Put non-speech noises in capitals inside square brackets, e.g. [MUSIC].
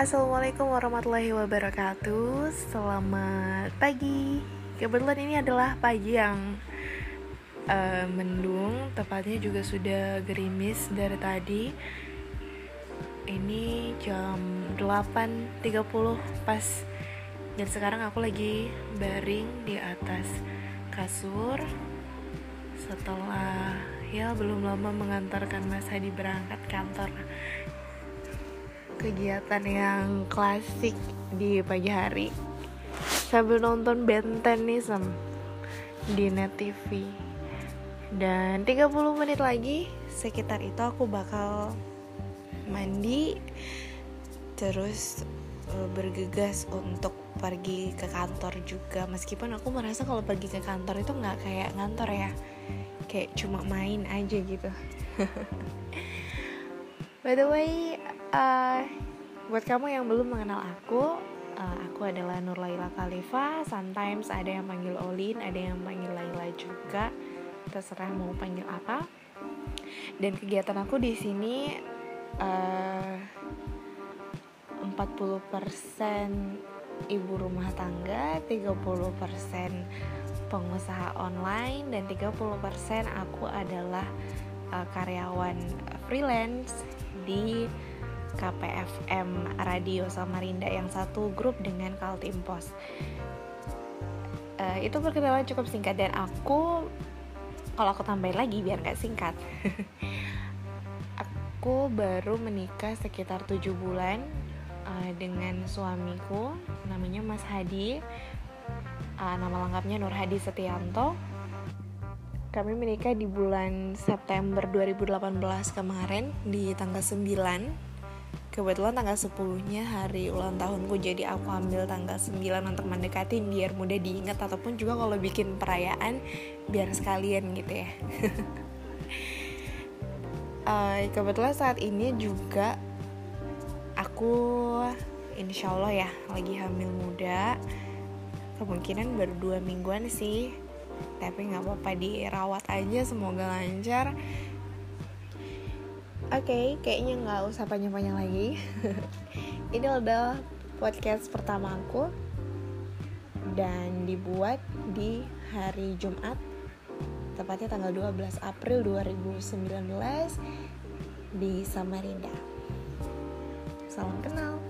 Assalamualaikum warahmatullahi wabarakatuh. Selamat pagi. Kebetulan ini adalah pagi yang uh, mendung Tepatnya juga sudah gerimis dari tadi. Ini jam 8.30 pas Dan sekarang aku lagi baring di atas kasur. Setelah ya belum lama mengantarkan Mas Hadi berangkat kantor kegiatan yang klasik di pagi hari. Sambil nonton Benten nih sem di net TV dan 30 menit lagi sekitar itu aku bakal mandi terus uh, bergegas untuk pergi ke kantor juga. Meskipun aku merasa kalau pergi ke kantor itu nggak kayak ngantor ya kayak cuma main aja gitu. [LAUGHS] By the way uh, buat kamu yang belum mengenal aku uh, aku adalah Nur Laila Khalifa. Sometimes ada yang panggil Olin ada yang panggil Laila juga. Terserah mau panggil apa. Dan kegiatan aku di sini uh, 40% ibu rumah tangga 30% pengusaha online dan 30% aku adalah uh, karyawan freelance di KPFM Radio Samarinda yang satu grup dengan Kaltim Pos. Uh, itu perkenalan cukup singkat dan aku kalau aku tambahin lagi biar nggak singkat. [LAUGHS] aku baru menikah sekitar tujuh bulan uh, dengan suamiku namanya Mas Hadi. Uh, nama lengkapnya Nur Hadi Setianto kami menikah di bulan September 2018 kemarin di tanggal 9 kebetulan tanggal 10 nya hari ulang tahunku jadi aku ambil tanggal 9 untuk mendekati biar mudah diingat ataupun juga kalau bikin perayaan biar sekalian gitu ya. Uh, [LAUGHS] kebetulan saat ini juga aku insya Allah ya lagi hamil muda. Kemungkinan baru dua mingguan sih tapi nggak apa-apa dirawat aja semoga lancar okay, kayaknya nggak usah panjang-panjang lagi. [LAUGHS] Ini udah podcast pertama aku dan dibuat di hari Jumat tepatnya tanggal 12 April 2019 di Samarinda. Salam kenal